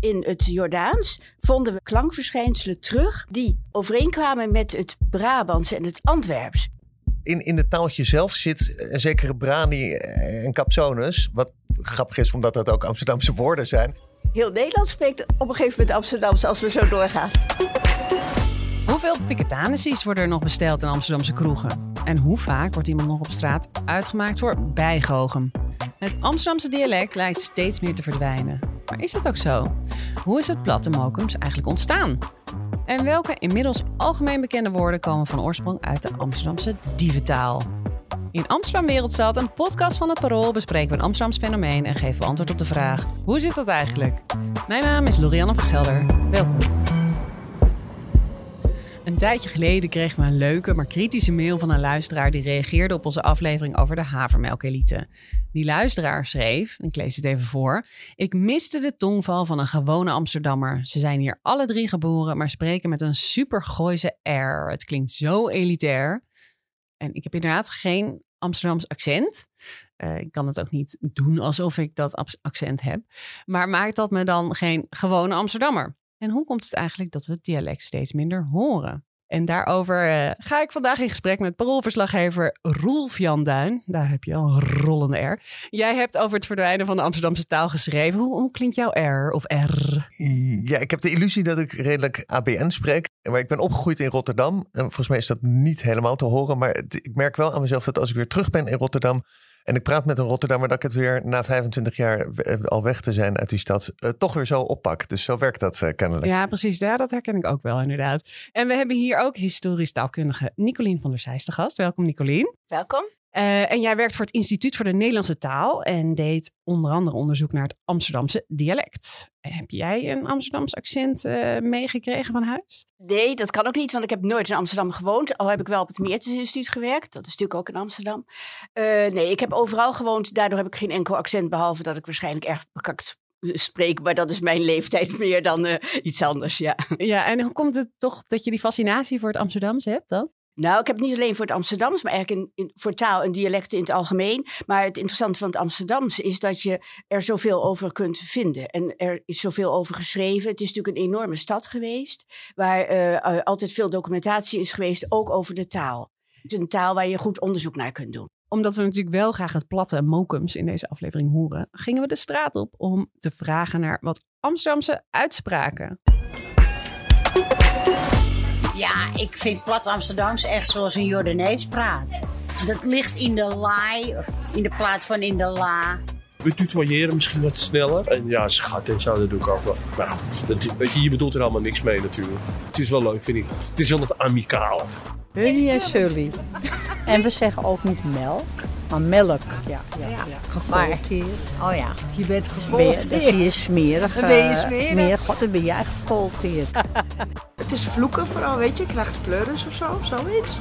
In het Jordaans vonden we klankverschijnselen terug die overeenkwamen met het Brabants en het Antwerps. In, in het taaltje zelf zit een zekere brani en capsonus. Wat grappig is, omdat dat ook Amsterdamse woorden zijn. Heel Nederland spreekt op een gegeven moment Amsterdams als we zo doorgaan. Hoeveel piketanisties worden er nog besteld in Amsterdamse kroegen? En hoe vaak wordt iemand nog op straat uitgemaakt voor bijgoochem? Het Amsterdamse dialect lijkt steeds meer te verdwijnen. Maar is dat ook zo? Hoe is het platte Mokums eigenlijk ontstaan? En welke inmiddels algemeen bekende woorden komen van oorsprong uit de Amsterdamse dieventaal? In Amsterdam Wereldstad, een podcast van het Parool, bespreken we een Amsterdams fenomeen en geven we antwoord op de vraag: hoe zit dat eigenlijk? Mijn naam is Lorianne van Gelder. Welkom. Een tijdje geleden kregen we een leuke, maar kritische mail van een luisteraar die reageerde op onze aflevering over de havermelkelite. Die luisteraar schreef, ik lees het even voor: Ik miste de tongval van een gewone Amsterdammer. Ze zijn hier alle drie geboren, maar spreken met een super Gooise R. Het klinkt zo elitair. En ik heb inderdaad geen Amsterdams accent. Uh, ik kan het ook niet doen alsof ik dat accent heb. Maar maakt dat me dan geen gewone Amsterdammer? En hoe komt het eigenlijk dat we het dialect steeds minder horen? En daarover uh, ga ik vandaag in gesprek met paroolverslaggever Roelf Jan Duin. Daar heb je al een rollende R. Jij hebt over het verdwijnen van de Amsterdamse taal geschreven. Hoe, hoe, klinkt jouw R of R? Ja, ik heb de illusie dat ik redelijk ABN spreek. Maar ik ben opgegroeid in Rotterdam. En volgens mij is dat niet helemaal te horen. Maar ik merk wel aan mezelf dat als ik weer terug ben in Rotterdam en ik praat met een Rotterdammer dat ik het weer na 25 jaar al weg te zijn uit die stad uh, toch weer zo oppak. Dus zo werkt dat uh, kennelijk. Ja, precies. Ja, dat herken ik ook wel inderdaad. En we hebben hier ook historisch taalkundige Nicolien van der Zijs te gast. Welkom Nicolien. Welkom. Uh, en jij werkt voor het Instituut voor de Nederlandse Taal en deed onder andere onderzoek naar het Amsterdamse dialect. Heb jij een Amsterdams accent uh, meegekregen van huis? Nee, dat kan ook niet, want ik heb nooit in Amsterdam gewoond. Al heb ik wel op het Meertens Instituut gewerkt. Dat is natuurlijk ook in Amsterdam. Uh, nee, ik heb overal gewoond. Daardoor heb ik geen enkel accent, behalve dat ik waarschijnlijk erg bekakt spreek. Maar dat is mijn leeftijd meer dan iets anders, ja. Ja, en hoe komt het toch dat je die fascinatie voor het Amsterdamse hebt dan? Nou, ik heb het niet alleen voor het Amsterdams, maar eigenlijk in, voor taal en dialecten in het algemeen. Maar het interessante van het Amsterdams is dat je er zoveel over kunt vinden. En er is zoveel over geschreven. Het is natuurlijk een enorme stad geweest, waar uh, altijd veel documentatie is geweest, ook over de taal. Het is een taal waar je goed onderzoek naar kunt doen omdat we natuurlijk wel graag het platte mokums in deze aflevering horen, gingen we de straat op om te vragen naar wat Amsterdamse uitspraken. Ja, ik vind plat Amsterdams echt zoals een Jordanees praat. Dat ligt in de laai, in de plaats van in de la. We tutoyeren misschien wat sneller. En ja, schat en zo, dat doe ik ook wel. Maar goed, dat, weet je, je bedoelt er allemaal niks mee natuurlijk. Het is wel leuk, vind ik. Het is wel wat amicaal. Hunny en Sully. En we zeggen ook niet melk, maar melk. Ja, ja, ja. Gefolteerd. Oh ja. Je bent gefolteerd. Dan zie je smerig. Dan ben je smerig. Meer, god, dan ben jij gefolteerd. Het is vloeken vooral, weet je. Je krijgt pleuris of zo, zoiets.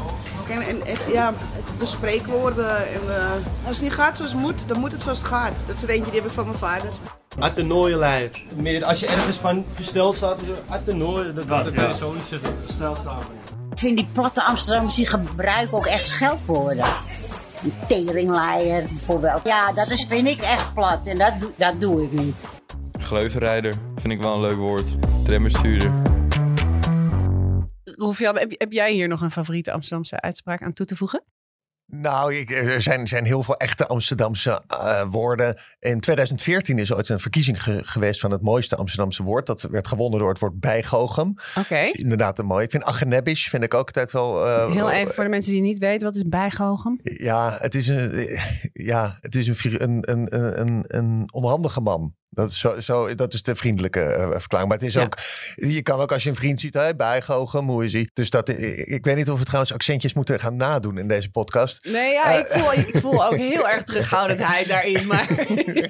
En, en, ja, de spreekwoorden. En, uh, als het niet gaat zoals het moet, dan moet het zoals het gaat. Dat is er eentje, die heb ik van mijn vader. Uit de nooienlijf. Meer als je ergens van versteld staat, uit de nooien, dat, dat, dat ja. zoiets versteld staan. Ik vind die platte Amsterdammers die gebruiken ook echt scheldwoorden. Een teringleier bijvoorbeeld. Ja, dat is, vind ik echt plat en dat, dat doe ik niet. Gleuvenrijder vind ik wel een leuk woord. Trambestuurder. Rolf-Jan, heb, heb jij hier nog een favoriete Amsterdamse uitspraak aan toe te voegen? Nou, ik, er zijn, zijn heel veel echte Amsterdamse uh, woorden. In 2014 is ooit een verkiezing ge geweest van het mooiste Amsterdamse woord. Dat werd gewonnen door het woord bijgoochem. Oké. Okay. Inderdaad een mooi. Ik vind agenebisch vind ik ook altijd wel... Uh, Heel even voor de mensen die niet weten, wat is bijgoochem? Ja, het is een, ja, het is een, een, een, een, een onhandige man. Dat is, zo, zo, dat is de vriendelijke uh, verklaring. Maar het is ja. ook, je kan ook als je een vriend ziet, hey, bijgogen, hoe is hij? Dus dat, ik weet niet of we trouwens accentjes moeten gaan nadoen in deze podcast. Nee, ja, uh, ik, voel, ik voel ook heel erg terughoudendheid daarin. Maar,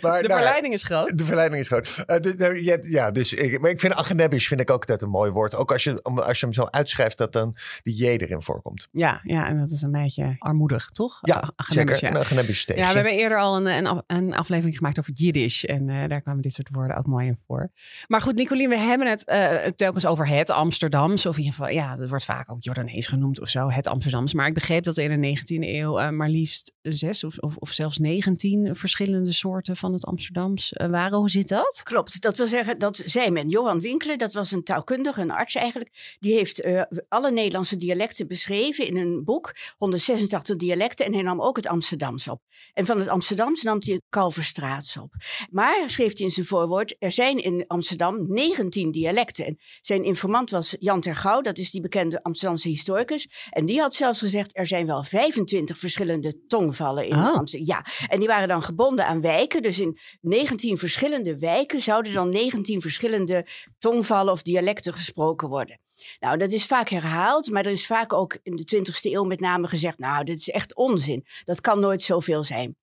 maar de nou, verleiding is groot. De verleiding is groot. Uh, de, de, ja, dus ik, maar ik vind agenebisch vind ik ook altijd een mooi woord. Ook als je, als je hem zo uitschrijft, dat dan die J erin voorkomt. Ja, ja, en dat is een beetje armoedig, toch? Ja, zeker. Ja. Een Ja, we hebben eerder al een, een, een aflevering gemaakt over Jiddisch. En daar kwam kwamen dit soort woorden ook mooi in voor. Maar goed, Nicolien, we hebben het uh, telkens over het Amsterdamse. Of in ieder geval, ja, dat wordt vaak ook Jordanees genoemd of zo, het Amsterdamse. Maar ik begreep dat er in de 19e eeuw uh, maar liefst zes of, of, of, zelfs 19 verschillende soorten van het Amsterdams uh, waren. Hoe zit dat? Klopt, dat wil zeggen, dat zei men. Johan Winkelen, dat was een taalkundige, een arts eigenlijk. Die heeft alle Nederlandse dialecten beschreven in een boek, 186 dialecten. En hij nam ook het Amsterdams op. En van het Amsterdams nam hij het Kalverstraats op. Maar, schreef in zijn voorwoord, er zijn in Amsterdam 19 dialecten. En zijn informant was Jan Tergouw, dat is die bekende Amsterdamse historicus. En die had zelfs gezegd, er zijn wel 25 verschillende tongvallen in Oh. Amsterdam. Ja, en die waren dan gebonden aan wijken. Dus in 19 verschillende wijken zouden dan 19 verschillende tongvallen of dialecten gesproken worden. Nou, dat is vaak herhaald, maar er is vaak ook in de 20e eeuw met name gezegd: Nou, dit is echt onzin. Dat kan nooit zoveel zijn.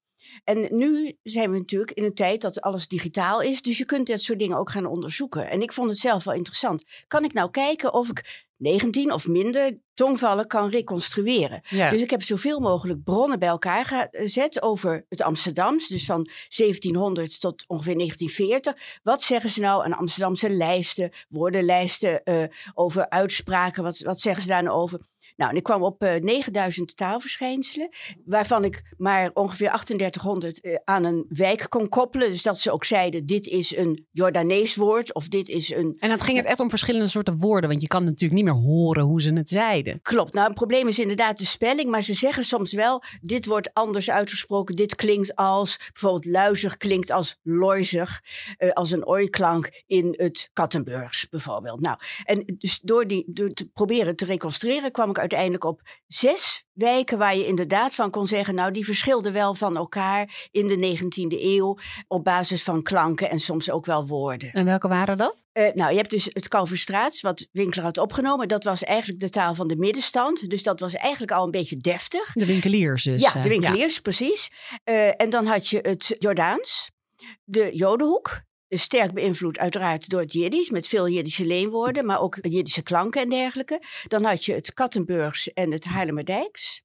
En nu zijn we natuurlijk in een tijd dat alles digitaal is, dus je kunt dit soort dingen ook gaan onderzoeken. En ik vond het zelf wel interessant. Kan ik nou kijken of ik 19 of minder tongvallen kan reconstrueren? Ja. Dus ik heb zoveel mogelijk bronnen bij elkaar gezet over het Amsterdams, dus van 1700 tot ongeveer 1940. Wat zeggen ze nou aan Amsterdamse lijsten, woordenlijsten, uh, over uitspraken? Wat, wat zeggen ze daar nou over? Nou, en ik kwam op uh, 9000 taalverschijnselen, waarvan ik maar ongeveer 3800 uh, aan een wijk kon koppelen. Dus dat ze ook zeiden, dit is een Jordanees woord of dit is een... En dan ging het echt om verschillende soorten woorden, want je kan natuurlijk niet meer horen hoe ze het zeiden. Klopt. Nou, een probleem is inderdaad de spelling, maar ze zeggen soms wel, dit wordt anders uitgesproken. Dit klinkt als, bijvoorbeeld luizig klinkt als loizig, uh, als een ooiklank in het Kattenburgs bijvoorbeeld. Nou, en dus door, die, door te proberen te reconstrueren kwam ik uiteindelijk op zes wijken waar je inderdaad van kon zeggen, nou die verschilden wel van elkaar in de 19e eeuw op basis van klanken en soms ook wel woorden. En welke waren dat? Uh, nou, je hebt dus het Kalverstraats, wat Winkler had opgenomen. Dat was eigenlijk de taal van de middenstand. Dus dat was eigenlijk al een beetje deftig. De winkeliers dus. Ja, de winkeliers, ja. precies. Uh, en dan had je het Jordaans, de Jodenhoek. Sterk beïnvloed uiteraard door het Jiddisch, met veel Jiddische leenwoorden, maar ook Jiddische klanken en dergelijke. Dan had je het Kattenburgs en het Haarlemmerdijks.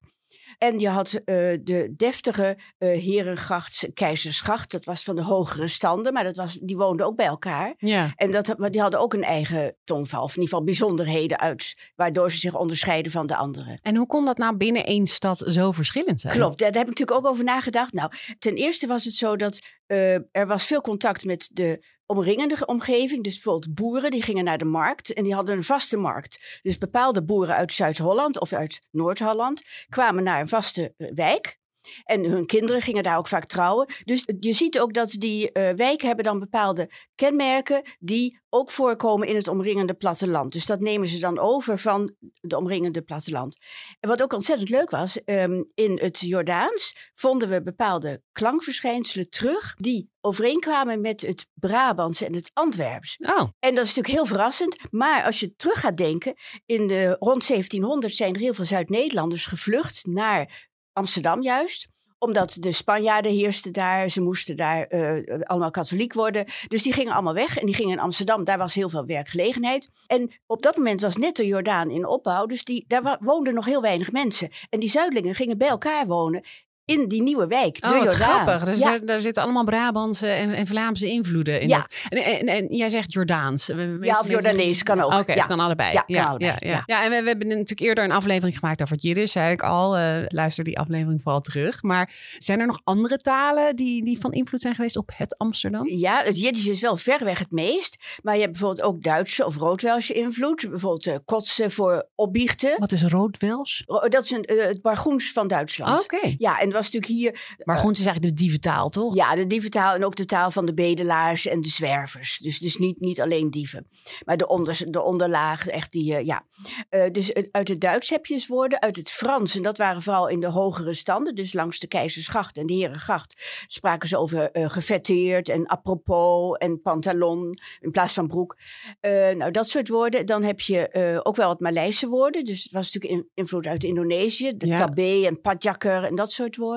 En je had uh, de deftige uh, Herengrachts Keizersgracht. Dat was van de hogere standen, maar dat was, die woonden ook bij elkaar. Ja. En dat, maar die hadden ook een eigen tongval, of in ieder geval bijzonderheden uit, waardoor ze zich onderscheiden van de anderen. En hoe kon dat nou binnen één stad zo verschillend zijn? Klopt, daar heb ik natuurlijk ook over nagedacht. Nou, ten eerste was het zo dat uh, er was veel contact met de omringende omgeving. Dus bijvoorbeeld boeren, die gingen naar de markt en die hadden een vaste markt. Dus bepaalde boeren uit Zuid-Holland of uit Noord-Holland kwamen naar een vaste uh, wijk. En hun kinderen gingen daar ook vaak trouwen. Dus je ziet ook dat die uh, wijken hebben dan bepaalde kenmerken die ook voorkomen in het omringende platteland. Dus dat nemen ze dan over van het omringende platteland. En wat ook ontzettend leuk was, um, in het Jordaans vonden we bepaalde klankverschijnselen terug die overeenkwamen met het Brabantse en het Antwerps. Oh. En dat is natuurlijk heel verrassend. Maar als je terug gaat denken, in de rond 1700 zijn er heel veel Zuid-Nederlanders gevlucht naar Amsterdam juist omdat de Spanjaarden heersten daar. Ze moesten daar uh, allemaal katholiek worden. Dus die gingen allemaal weg. En die gingen in Amsterdam. Daar was heel veel werkgelegenheid. En op dat moment was net de Jordaan in opbouw. Dus die, daar woonden nog heel weinig mensen. En die zuidelingen gingen bij elkaar wonen. In die nieuwe wijk, de oh, wat Jordaan. grappig. Dus ja. daar, daar, zitten allemaal Brabantse en, en Vlaamse invloeden in. Ja. En, en, en, jij zegt Jordaans. Ja, of Jordanees kan ook. Oké, okay, ja. het kan allebei. Ja, ja, kan allebei. Ja, en we, we, hebben natuurlijk eerder een aflevering gemaakt over het Jiddisch, zei ik al. Uh, luister die aflevering vooral terug. Maar zijn er nog andere talen die, die van invloed zijn geweest op het Amsterdam? Ja, het Jiddisch is wel verreweg het meest. Maar je hebt bijvoorbeeld ook Duitse of Roodwelsche invloed. Bijvoorbeeld uh, kotsen voor opbiechten. Wat is Roodwels? Dat is een, uh, het Bargoens van Duitsland. Oké. Okay. Ja, en was natuurlijk hier... Maar Groens is eigenlijk de dieventaal, toch? Ja, de dieventaal en ook de taal van de bedelaars en de zwervers. Dus, dus niet, niet alleen dieven. Maar de, onder, de onderlaag, echt die, uh, ja. Uh, dus uit het Duits heb je woorden, uit het Frans. En dat waren vooral in de hogere standen. Dus langs de Keizersgracht en de Herengracht spraken ze over uh, gefetteerd en apropos en pantalon in plaats van broek. nou, dat soort woorden. Dan heb je ook wel wat Maleise woorden. Dus het was natuurlijk in, invloed uit Indonesië. De Ja. tabé en padjakker en dat soort woorden.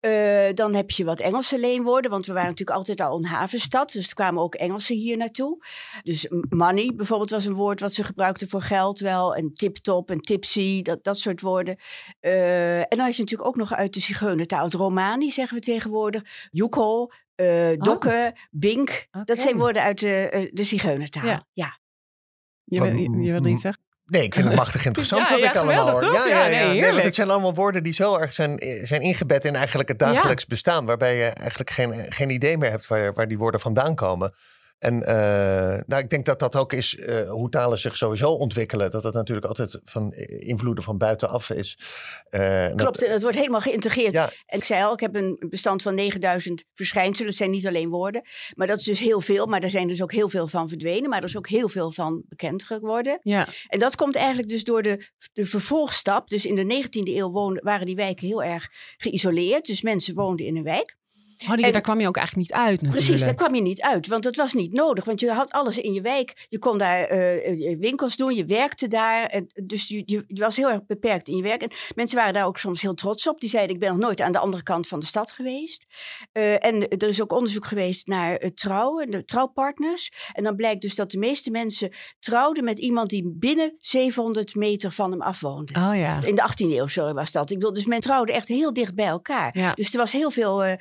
Eh, dan heb je wat Engelse leenwoorden, want we waren natuurlijk altijd al een havenstad. Dus er kwamen ook Engelsen hier naartoe. Dus money bijvoorbeeld was een woord wat ze gebruikten voor geld wel. En tip-top en tipsy, dat, dat soort woorden. Eh, en dan had je natuurlijk ook nog uit de Zigeunertaal. Het Romani zeggen we tegenwoordig. Jukol, eh dokken, bink. Dat zijn woorden uit de, de Zigeunertaal. Ja. ja. Je, wil- je, je wilde iets zeggen? Nee, ik vind het machtig interessant Ja, wat ja, ik allemaal hoor. toch? Ja, nee, want het zijn allemaal woorden die zo erg zijn, eh, zijn ingebed in eigenlijk het dagelijks bestaan. Waarbij je eigenlijk geen, geen idee meer hebt waar, waar die woorden vandaan komen. En eh, nou, ik denk dat dat ook is eh, hoe talen zich sowieso ontwikkelen. Dat dat natuurlijk altijd van eh, invloeden van buitenaf is. Eh, en dat- Klopt, en het wordt helemaal geïntegreerd. Ja. En ik zei al, ik heb een bestand van 9000 verschijnselen. Het zijn niet alleen woorden. Maar dat is dus heel veel. Maar er zijn dus ook heel veel van verdwenen. Maar er is ook heel veel van bekend geworden. Ja. En dat komt eigenlijk dus door de, de vervolgstap. Dus in de 19e eeuw woonden, waren die wijken heel erg geïsoleerd. Dus mensen woonden in een wijk. Oh, En- daar kwam je ook eigenlijk niet uit natuurlijk. Precies, daar kwam je niet uit, want dat was niet nodig. Want je had alles in je wijk. Je kon daar eh, je winkels doen, je werkte daar. En dus je, je, je was heel erg beperkt in je werk. En mensen waren daar ook soms heel trots op. Die zeiden, ik ben nog nooit aan de andere kant van de stad geweest. Eh, en er is ook onderzoek geweest naar het trouwen, de trouwpartners. En dan blijkt dus dat de meeste mensen trouwden met iemand die binnen 700 meter van hem afwoonde. Oh ja. In de 18e eeuw, sorry, was dat. Ik bedoel, dus men trouwde echt heel dicht bij elkaar. Ja. Dus er was heel veel eh,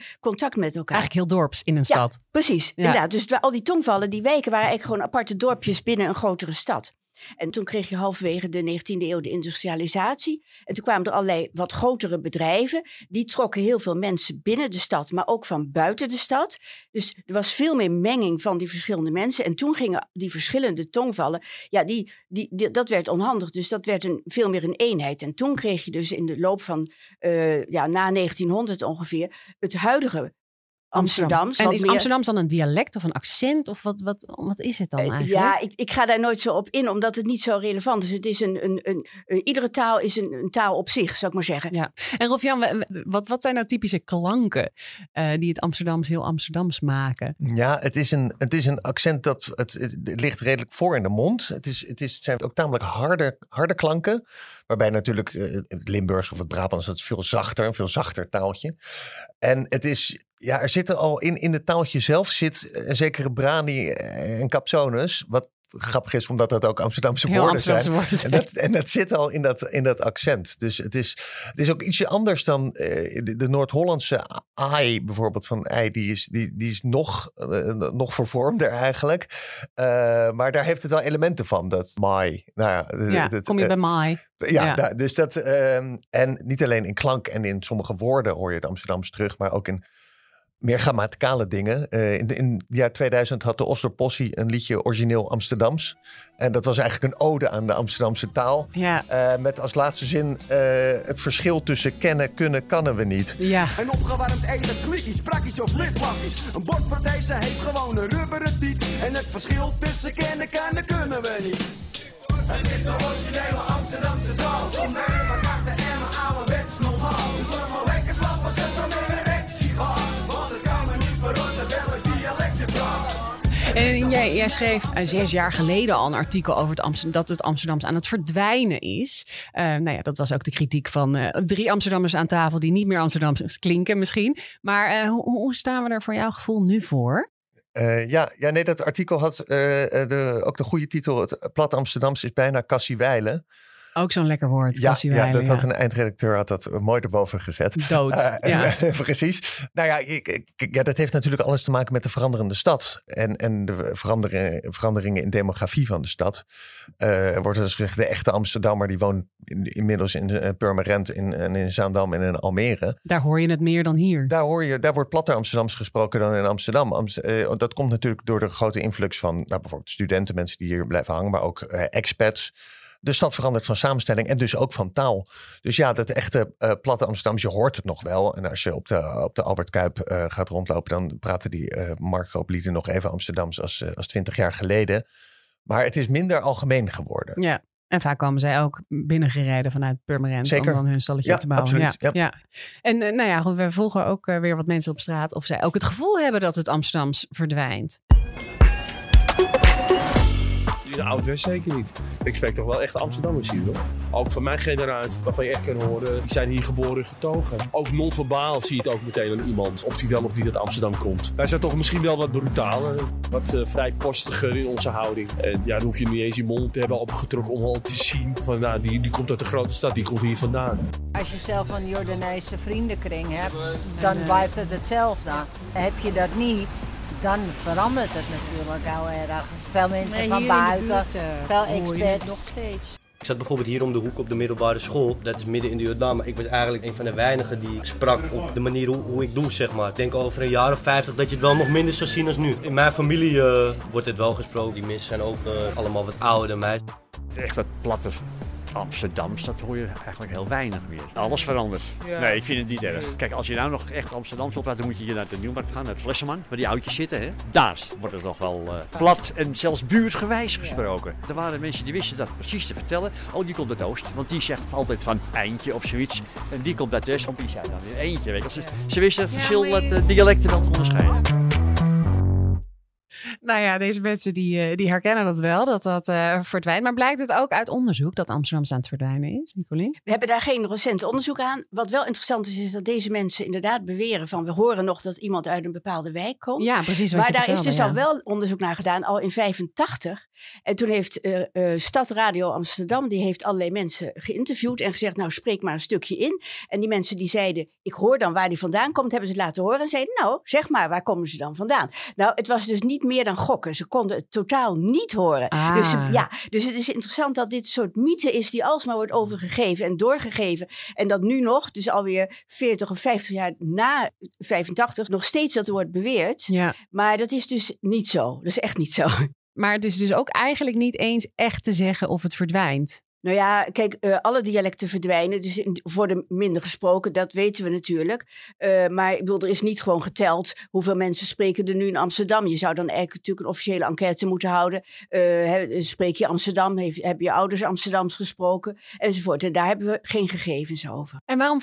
contact met elkaar. Eigenlijk heel dorps in een Ja, stad. Precies, Ja. inderdaad. Dus al die tongvallen, die wijken waren eigenlijk gewoon aparte dorpjes binnen een grotere stad. En toen kreeg je halverwege de 19e eeuw de industrialisatie. En toen kwamen er allerlei wat grotere bedrijven. Die trokken heel veel mensen binnen de stad, maar ook van buiten de stad. Dus er was veel meer menging van die verschillende mensen. En toen gingen die verschillende tongvallen, ja, die, die, dat werd onhandig. Dus dat werd een, veel meer een eenheid. En toen kreeg je dus in de loop van, eh, ja, na 1900 ongeveer, het huidige Amsterdams. En is meer- Amsterdam dan een dialect of een accent? Of wat, wat, wat is het dan Eh, eigenlijk? Ja, ik, ik ga daar nooit zo op in, omdat het niet zo relevant is. Het is een, een, een, iedere taal is een, een taal op zich, zou ik maar zeggen. Ja. En Rolf-Jan, wat, wat zijn nou typische klanken eh, die het Amsterdams heel Amsterdams maken? Ja, het is een, het is een accent dat het, het, het ligt redelijk voor in de mond. Het, is, het, is, het zijn ook tamelijk harde, harde klanken. Waarbij natuurlijk eh, het Limburgs of het Brabants, dat is veel zachter, een veel zachter taaltje. En het is, ja, er zitten al in, in het taaltje zelf zit een zekere brani en capsonus. Wat grappig is, omdat dat ook Amsterdamse Heel woorden Amsterdamse zijn. woorden. En, dat, en dat zit al in dat, in dat accent. Dus het is, het is ook ietsje anders dan eh, de, de Noord-Hollandse ai bijvoorbeeld van ei. Die is, die, die is nog, eh, nog vervormder eigenlijk. Eh, maar daar heeft het wel elementen van. Dat mai. Nou ja, eh, Ja, dat, kom je eh, bij ja, Ja. nou, dus dat. ehm, en niet alleen in klank en in sommige woorden hoor je het Amsterdams terug, maar ook in meer grammaticale dingen. Eh, in, in het jaar 2000 had de Oslo-Possie een liedje origineel Amsterdams. En dat was eigenlijk een ode aan de Amsterdamse taal. Ja. Eh, met als laatste zin eh, het verschil tussen kennen, kunnen, kannen we niet. Ja. Een opgewarmd eten, klikkies, prakkies of litpakkies. Een borstprothese heeft gewoon een rubberen tiet. En het verschil tussen kennen, kennen kunnen we niet. Het is de originele Amsterdamse taal. Zonder maar achter en maar ouderwets normaal. Dus nog maar lekker slappen, zet En jij, jij schreef eh, zes jaar geleden al een artikel over het dat het Amsterdams aan het verdwijnen is. Eh, nou ja, dat was ook de kritiek van eh, drie Amsterdammers aan tafel die niet meer Amsterdams klinken misschien. Maar hoe, hoe staan we er voor jouw gevoel nu voor? Ja, ja, nee, dat artikel had de, ook de goede titel. Het plat Amsterdams is bijna Cassie Weilen. Ook zo'n lekker woord, Ja, ja, dat had een eindredacteur had dat mooi erboven gezet. Dood, Eh, ja. precies. Nou ja, ik, ik- ja, dat heeft natuurlijk alles te maken met de veranderende stad. En, en de veranderingen, veranderingen in demografie van de stad. Er wordt dus gezegd, de echte Amsterdammer die woont in- inmiddels in uh, Purmerend, in, en in Zaandam en in Almere. Daar hoor je het meer dan hier. Daar, hoor je, daar wordt platter Amsterdams gesproken dan in Amsterdam. Amst- dat komt natuurlijk door de grote influx van nou, bijvoorbeeld studenten, mensen die hier blijven hangen, maar ook expats. De stad verandert van samenstelling en dus ook van taal. Dus ja, dat echte eh, platte Amsterdams, je hoort het nog wel. En als je op de, op de Albert Kuip eh, gaat rondlopen, dan praten die markthooplieden nog even Amsterdams als, als 20 jaar geleden. Maar het is minder algemeen geworden. Ja. En vaak komen zij ook binnengereden vanuit Purmerend Zeker. om dan hun stalletje Ja, te bouwen. absoluut. Ja, Ja. ja. En nou ja, goed, we volgen ook weer wat mensen op straat of zij ook het gevoel hebben dat het Amsterdams verdwijnt. In de Oud-West zeker niet. Ik spreek toch wel echt Amsterdammers hier, hoor. Ook van mijn generatie, waarvan je echt kan horen, die zijn hier geboren en getogen. Ook non-verbaal zie je het ook meteen aan iemand, of die wel of niet uit Amsterdam komt. Wij zijn toch misschien wel wat brutaler, wat uh, vrijpostiger in onze houding. En ja, dan hoef je niet eens je mond te hebben opgetrokken om al te zien van, nou, die, die komt uit de grote stad, die komt hier vandaan. Als je zelf een Jordaanese vriendenkring hebt, dan blijft het hetzelfde. Heb je dat niet, dan verandert het natuurlijk heel erg. Veel mensen Nee, van hier in de buiten, buurt, eh, veel experts. nog steeds. Ik zat bijvoorbeeld hier om de hoek op de middelbare school. Dat is midden in de Jordaan. Maar ik was eigenlijk een van de weinigen die sprak op de manier hoe, hoe ik doe, zeg maar. Ik denk over een jaar of 50 dat je het wel nog minder zou zien als nu. In mijn familie eh, wordt het wel gesproken. Die mensen zijn ook eh, allemaal wat ouder dan mij. Echt dat platte Amsterdams, dat hoor je eigenlijk heel weinig meer. Alles verandert. Ja. Nee, ik vind het niet erg. Kijk, als je nou nog echt Amsterdams wil praten, dan moet je hier naar de Nieuwmarkt gaan, naar het Flessenman, waar die oudjes zitten. Hè? Daar wordt het nog wel eh, plat en zelfs buurtgewijs gesproken. Er waren mensen die wisten dat precies te vertellen. Oh, die komt uit Oost, want die zegt altijd van eindje of zoiets. En die komt uit West, want die dan weer eentje. Weet je. Ze, ze wisten het verschil, de dialecten wel te onderscheiden. Nou ja, deze mensen die, eh, die herkennen dat wel, dat dat eh, verdwijnt. Maar blijkt het ook uit onderzoek dat Amsterdam aan het verdwijnen is, Nicolien? We hebben daar geen recent onderzoek aan. Wat wel interessant is, is dat deze mensen inderdaad beweren van we horen nog dat iemand uit een bepaalde wijk komt. Ja, precies wat Maar daar is dus ja. al wel onderzoek naar gedaan, al in 85. En toen heeft eh eh, Stad Radio Amsterdam, die heeft allerlei mensen geïnterviewd en gezegd, nou spreek maar een stukje in. En die mensen die zeiden, ik hoor dan waar die vandaan komt, hebben ze het laten horen. En zeiden, nou zeg maar, waar komen ze dan vandaan? Nou, het was dus niet meer dan gokken. Ze konden het totaal niet horen. Ah. Dus, ze- ja, dus het is interessant dat dit soort mythe is die alsmaar wordt overgegeven en doorgegeven. En dat nu nog, dus alweer 40 of 50 jaar na 85, nog steeds dat wordt beweerd. Ja. Maar dat is dus niet zo. Dat is echt niet zo. Maar het is dus ook eigenlijk niet eens echt te zeggen of het verdwijnt. Nou ja, kijk, eh, alle dialecten verdwijnen, dus in- worden minder gesproken, dat weten we natuurlijk. Eh, maar ik bedoel, er is niet gewoon geteld hoeveel mensen spreken er nu in Amsterdam. Je zou dan eigenlijk natuurlijk een officiële enquête moeten houden. Hè, spreek je Amsterdam, heeft, heb je ouders Amsterdams gesproken, enzovoort. En daar hebben we geen gegevens over. En waarom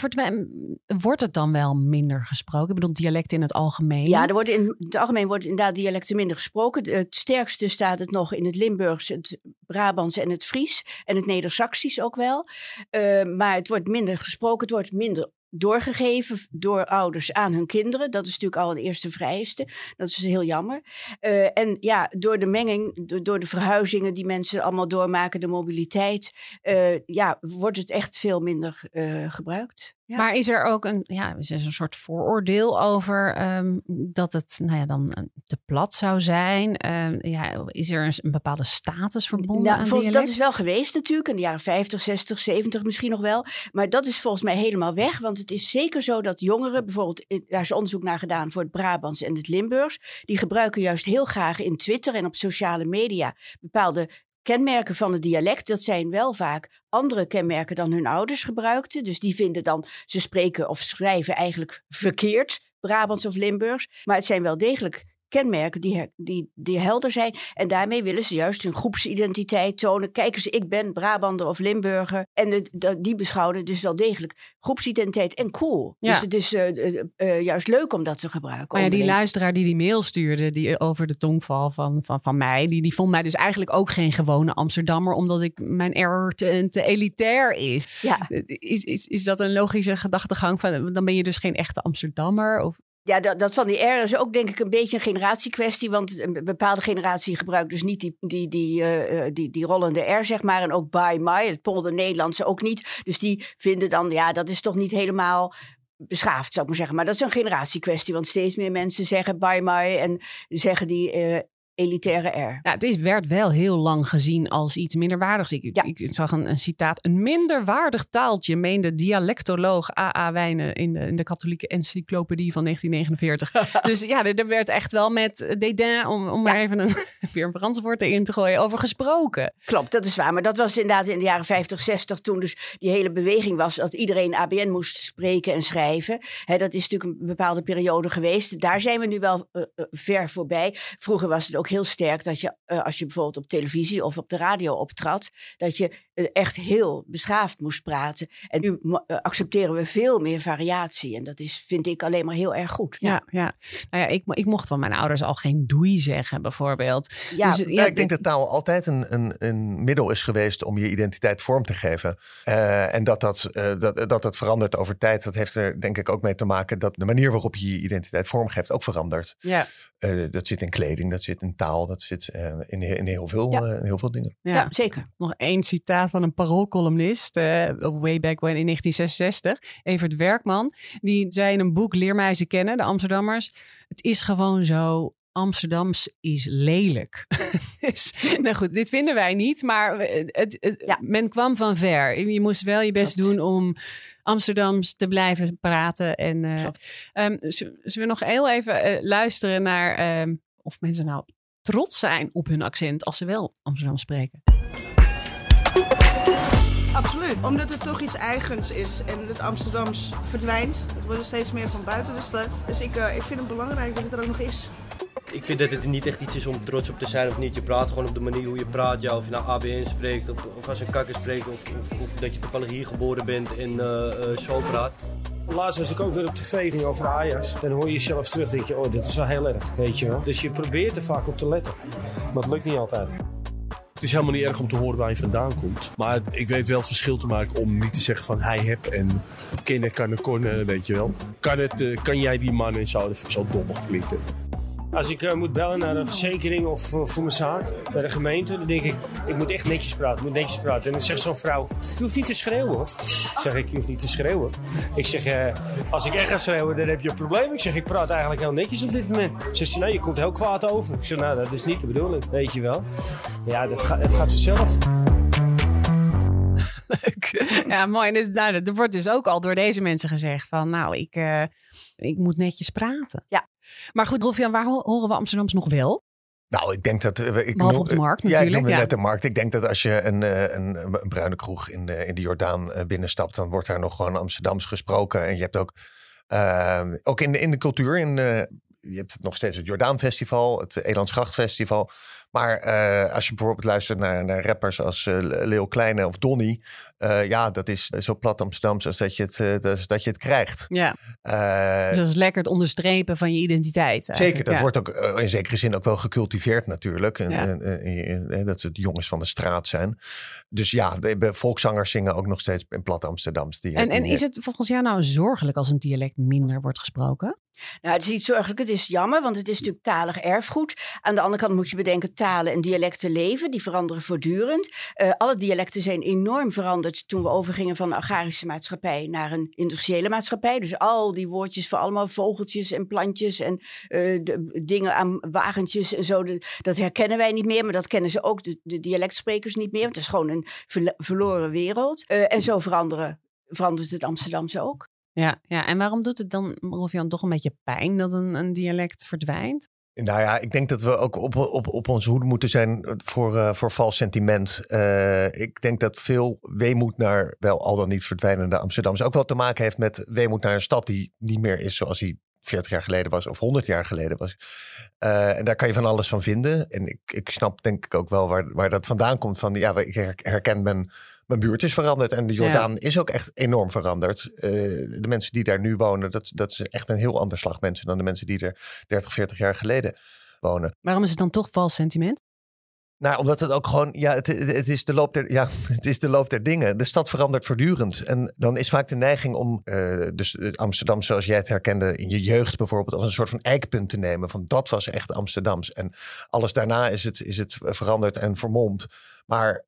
wordt het dan wel minder gesproken? Ik bedoel, dialecten in het algemeen. Ja, er wordt in het algemeen wordt inderdaad dialecten minder gesproken. Het sterkste staat het nog in het Limburgs, het Brabants en het Fries. En het Neder-Saxisch ook wel. Eh, maar het wordt minder gesproken, het wordt minder doorgegeven door ouders aan hun kinderen. Dat is natuurlijk al een eerste vereiste. Dat is heel jammer. Eh, en ja, door de menging, do- door de verhuizingen die mensen allemaal doormaken, de mobiliteit, eh, ja, wordt het echt veel minder gebruikt. Ja. Maar is er ook een, ja, is er een soort vooroordeel over ehm, dat het nou ja, dan eh, te plat zou zijn? Ehm, ja, is er een, een bepaalde status verbonden Nou, aan volgens, dialect? dat is wel geweest natuurlijk, in de jaren 50, 60, 70 misschien nog wel. Maar dat is volgens mij helemaal weg. Want het is zeker zo dat jongeren, bijvoorbeeld, in- daar is onderzoek naar gedaan voor het Brabants en het Limburgs. Die gebruiken juist heel graag in Twitter en op sociale media bepaalde kenmerken van het dialect. Dat zijn wel vaak andere kenmerken dan hun ouders gebruikten. Dus die vinden dan, ze spreken of schrijven eigenlijk verkeerd. Brabants of Limburgs. Maar het zijn wel degelijk kenmerken die, die, die helder zijn. En daarmee willen ze juist hun groepsidentiteit tonen. Kijk eens, ik ben Brabander of Limburger. En de, de- die beschouwen dus wel degelijk groepsidentiteit en cool. Ja. Dus het is eh, eh, eh, juist leuk om dat te gebruiken. Maar ja, die luisteraar die die mail stuurde die, over de tongval van, van, van mij, die, die vond mij dus eigenlijk ook geen gewone Amsterdammer, omdat ik mijn error te, te elitair is. Ja. Is, is. is dat een logische gedachtegang van, dan ben je dus geen echte Amsterdammer? Of, Ja, dat, dat van die R is ook denk ik een beetje een generatiekwestie. Want een bepaalde generatie gebruikt dus niet die, die, die, eh, eh, die, die rollende R, zeg maar. En ook by my, het polder Nederlandse ook niet. Dus die vinden dan, ja, dat is toch niet helemaal beschaafd, zou ik maar zeggen. Maar dat is een generatiekwestie. Want steeds meer mensen zeggen by my en zeggen die eh, elitaire R. ja, het is, werd wel heel lang gezien als iets minderwaardigs. Ik, ik zag een, een citaat. Een minderwaardig taaltje, meende dialectoloog A.A. Wijnen in de, in de katholieke encyclopedie van 1949. dus ja, er, er werd echt wel met dédain, om, om maar even een, weer een Frans woord erin te gooien, over gesproken. Klopt, dat is waar. Maar dat was inderdaad in de jaren 50, 60, toen dus die hele beweging was dat iedereen ABN moest spreken en schrijven. Dat is natuurlijk een bepaalde periode geweest. Daar zijn we nu wel eh, eh, ver voorbij. Vroeger was het ook heel sterk dat je, eh, als je bijvoorbeeld op televisie of op de radio optrad, dat je eh, echt heel beschaafd moest praten. En nu eh, accepteren we veel meer variatie. En dat is, vind ik alleen maar heel erg goed. Ja, ja. Nou ja, ik, ik mocht van mijn ouders al geen doei zeggen, bijvoorbeeld. Ja, Dus, Ja, ik denk dat taal altijd een, een, een middel is geweest om je identiteit vorm te geven. Eh, en dat dat, dat, dat dat verandert over tijd, dat heeft er denk ik ook mee te maken dat de manier waarop je je identiteit vormgeeft ook verandert. Ja. Eh, dat zit in kleding, dat zit in taal, dat zit eh, in, in, heel veel, Ja. eh, in heel veel dingen. Ja. zeker. Nog één citaat van een paroolcolumnist, eh way back when in 1966. Evert Werkman, die zei in een boek Leer mij ze kennen, de Amsterdammers. Het is gewoon zo, Amsterdams is lelijk. dus, nou goed, dit vinden wij niet, maar het, men kwam van ver. Je moest wel je best doen om Amsterdams te blijven praten. En, eh, ehm, z- zullen we nog heel even eh, luisteren naar ehm, of mensen nou trots zijn op hun accent als ze wel Amsterdam spreken? Absoluut. Omdat het toch iets eigens is en het Amsterdams verdwijnt. Het wordt er steeds meer van buiten de stad. Dus ik, eh, ik vind het belangrijk dat het er ook nog is. Ik vind dat het niet echt iets is om trots op te zijn of niet. Je praat gewoon op de manier hoe je praat. Ja, of je nou ABN spreekt of, of als een kakker spreekt. Of, of, of dat je toevallig hier geboren bent en eh, eh, zo praat. Laatst was ik ook weer op tv ging over Ajax. Dan hoor je jezelf terug denk je, oh dit is wel heel erg, weet je wel. Dus je probeert er vaak op te letten. Maar het lukt niet altijd. Het is helemaal niet erg om te horen waar je vandaan komt. Maar ik weet wel het verschil te maken om niet te zeggen van hij heb en kennen, kan, kon, weet je wel. Kan, het, eh, kan jij die man en zo, dat vind zo dommig klinken. Als ik eh, moet bellen naar een verzekering of eh, voor mijn zaak, bij de gemeente, dan denk ik, ik moet echt netjes praten, moet netjes praten. En dan zegt zo'n vrouw, je hoeft niet te schreeuwen. Zeg ik, je hoeft niet te schreeuwen. Ik zeg, eh, als ik echt ga schreeuwen, dan heb je een probleem. Ik zeg, ik praat eigenlijk heel netjes op dit moment. Zegt ze, nee, je komt heel kwaad over. Ik zeg, nou, dat is niet de bedoeling, weet je wel. Ja, dat gaat, het gaat vanzelf. Ja, mooi. Dus, nou, er wordt dus ook al door deze mensen gezegd van, nou, ik, eh, ik moet netjes praten. Ja. Maar goed, Rolfian, waar ho- horen we Amsterdams nog wel? Nou, ik denk dat... eh, Ik Behalve noem- op de markt Ja, ik natuurlijk, noemde ja. net de markt. Ik denk dat als je een, eh, een, een bruine kroeg in de, in de Jordaan eh, binnenstapt... dan wordt daar nog gewoon Amsterdams gesproken. En je hebt ook, eh, ook in, de, in de cultuur... In, eh, je hebt nog steeds het Jordaan Festival, het Elandsgracht Festival. Maar eh, als je bijvoorbeeld luistert naar, naar rappers als Leo Kleine of Donny... eh, ja, dat is zo plat Amsterdams als dat je het, dat, dat je het krijgt. Ja. Dus dat is lekker het onderstrepen van je identiteit. Zeker, dat Ja. wordt ook in zekere zin ook wel gecultiveerd natuurlijk. En, Ja. en, en- en dat ze de jongens van de straat zijn. Dus ja, de, volkszangers zingen ook nog steeds in plat Amsterdams. Die, En, en is het volgens jou nou zorgelijk als een dialect minder wordt gesproken? Nou, het is niet zorgelijk, het is jammer, want het is natuurlijk talig erfgoed. Aan de andere kant moet je bedenken, talen en dialecten leven, die veranderen voortdurend. Eh, alle dialecten zijn enorm veranderd toen we overgingen van een agrarische maatschappij naar een industriële maatschappij. Dus al die woordjes voor allemaal vogeltjes en plantjes en eh, de, dingen aan wagentjes en zo, de- dat herkennen wij niet meer, maar dat kennen ze ook de, de dialectsprekers niet meer, want het is gewoon een verloren wereld. Eh, en zo veranderen, verandert het Amsterdamse ook. Ja, ja, en waarom doet het dan, Rolfian, toch een beetje pijn dat een, een dialect verdwijnt? Nou ja, ik denk dat we ook op, op, op onze hoede moeten zijn voor, eh, voor vals sentiment. Eh, ik denk dat veel weemoed naar wel al dan niet verdwijnende Amsterdams ook wel te maken heeft met weemoed naar een stad die niet meer is zoals die 40 jaar geleden was of 100 jaar geleden was. Eh, en daar kan je van alles van vinden. En ik, ik snap denk ik ook wel waar, waar dat vandaan komt. Van ja, ik her- herken mijn, mijn buurt is veranderd. En de Ja. Jordaan is ook echt enorm veranderd. Eh, de mensen die daar nu wonen, dat, dat is echt een heel ander slag mensen dan de mensen die er 30, 40 jaar geleden wonen. Waarom is het dan toch vals sentiment? Nou, omdat het ook gewoon, ja, het, het, is de loop der, ja, het is de loop der dingen. De stad verandert voortdurend. En dan is vaak de neiging om, eh, dus eh, Amsterdam zoals jij het herkende in je jeugd bijvoorbeeld, als een soort van eikpunt te nemen. Van dat was echt Amsterdams. En alles daarna is het, is het veranderd en vermomd. Maar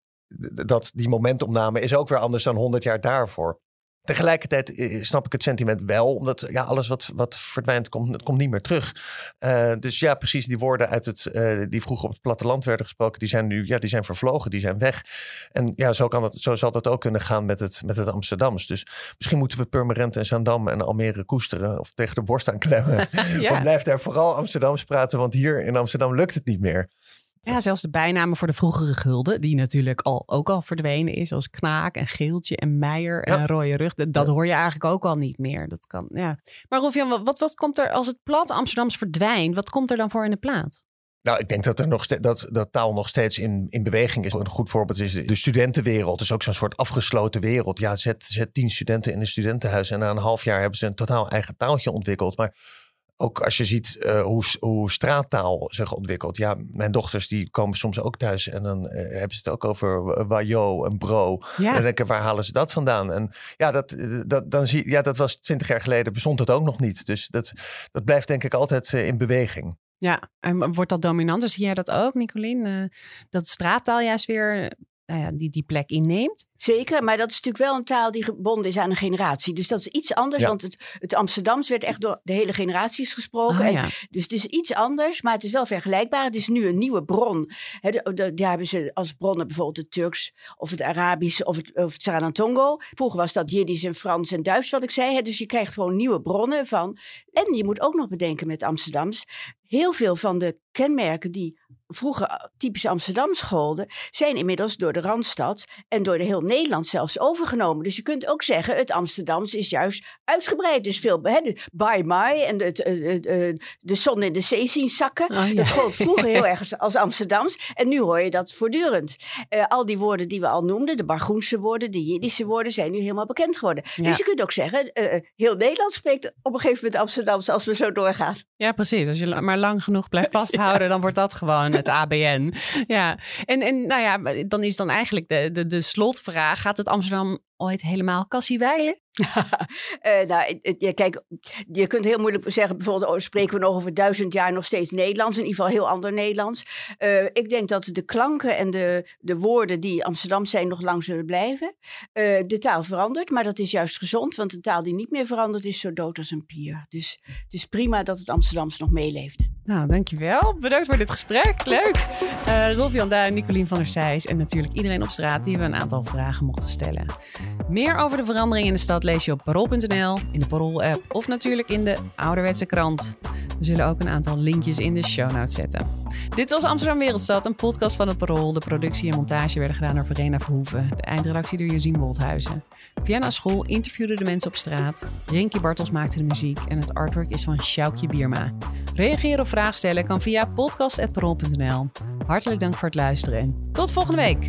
dat, die momentopname is ook weer anders dan 100 jaar daarvoor. Tegelijkertijd eh, snap ik het sentiment wel, omdat ja, alles wat, wat verdwijnt, komt, het komt niet meer terug. Eh, dus ja, precies die woorden uit het, eh, die vroeger op het platteland werden gesproken, die zijn nu ja, die zijn vervlogen, die zijn weg. En ja, zo, kan het, zo zal dat ook kunnen gaan met het, met het Amsterdams. Dus misschien moeten we Purmerend en Zaandam en Almere koesteren of tegen de borst aan klemmen. Ja. Van blijf daar vooral Amsterdams praten, want hier in Amsterdam lukt het niet meer. Ja, zelfs de bijnamen voor de vroegere gulden, die natuurlijk al, ook al verdwenen is, als Knaak en Geeltje en Meijer en Rode Rug. Dat, dat hoor je eigenlijk ook al niet meer. Dat kan, ja. Maar Rolfian, wat, wat, komt er als het plat Amsterdams verdwijnt? Wat komt er dan voor in de plaats? Nou, ik denk dat, er nog dat, dat taal nog steeds in, in beweging is. Een goed voorbeeld is de studentenwereld. is ook zo'n soort afgesloten wereld. Ja, zet, zet tien studenten in een studentenhuis en na een half jaar hebben ze een totaal eigen taaltje ontwikkeld. Maar ook als je ziet eh, hoe, hoe straattaal zich ontwikkelt. Ja, mijn dochters die komen soms ook thuis en dan eh, hebben ze het ook over wa- wajo en bro. Ja. En dan denk ik, waar halen ze dat vandaan? En ja, dat, dat, dan zie, ja, dat was twintig jaar geleden, bestond het ook nog niet. Dus dat, dat blijft denk ik altijd eh, in beweging. Ja, en wordt dat dominanter? Zie jij dat ook, Nicolien? Eh, dat straattaal juist weer nou ja, die, die plek inneemt? Zeker, maar dat is natuurlijk wel een taal die gebonden is aan een generatie. Dus dat is iets anders, Ja. want het, het Amsterdams werd echt door de hele generaties gesproken. Ah, en, ja. Dus het is iets anders, maar het is wel vergelijkbaar. Het is nu een nieuwe bron. De, de- daar hebben ze als bronnen bijvoorbeeld het Turks of het Arabisch of het, of het. Vroeger was dat Jiddisch en Frans en Duits, wat ik zei. Hè. Dus je krijgt gewoon nieuwe bronnen van. En je moet ook nog bedenken met Amsterdams. Heel veel van de kenmerken die vroeger typisch Amsterdams golden, zijn inmiddels door de Randstad en door de heel Nederland zelfs overgenomen. Dus je kunt ook zeggen, het Amsterdams is juist uitgebreid. Dus veel, hè, de bye my en de, het, het, het, eh, de zon in de zee zien zakken. Oh, ja. Dat gold vroeger heel erg als- Amsterdams. En nu hoor je dat voortdurend. Eh, al die woorden die we al noemden, de Bargoense woorden, de Jiddische woorden, zijn nu helemaal bekend geworden. Ja. Dus je kunt ook zeggen, eh, heel Nederland spreekt op een gegeven moment Amsterdams als we zo doorgaan. Ja, precies. Als je maar lang genoeg blijft vasthouden, dan wordt dat gewoon het ABN. Ja, en, en nou ja, dan is dan eigenlijk de, de, de slotvraag: gaat het Amsterdam ooit helemaal kassiewijlen? Eh, nou, ja, kijk, je kunt heel moeilijk zeggen, bijvoorbeeld, oh, spreken we nog over duizend jaar nog steeds Nederlands, in ieder geval heel ander Nederlands. Eh, ik denk dat de klanken en de, de woorden die Amsterdam zijn nog lang zullen blijven. Eh, de taal verandert, maar dat is juist gezond, want een taal die niet meer verandert is zo dood als een pier. Dus het is prima dat het Amsterdams nog meeleeft. Nou, dankjewel. Bedankt voor dit gesprek. Leuk. Eh Rolf Jan Duin, Nicolien van der Zijs en natuurlijk iedereen op straat die we een aantal vragen mochten stellen. Meer over de verandering in de stad lees je op parool.nl, in de Parool-app of natuurlijk in de ouderwetse krant. We zullen ook een aantal linkjes in de show notes zetten. Dit was Amsterdam Wereldstad, een podcast van het Parool. De productie en montage werden gedaan door Verena Verhoeven. De eindredactie door Josien Woldhuizen. Vienna School interviewde de mensen op straat. Rinky Bartels maakte de muziek en het artwork is van Sjoukje Bierma. Reageren of vragen stellen kan via podcast.parool.nl. Hartelijk dank voor het luisteren en tot volgende week.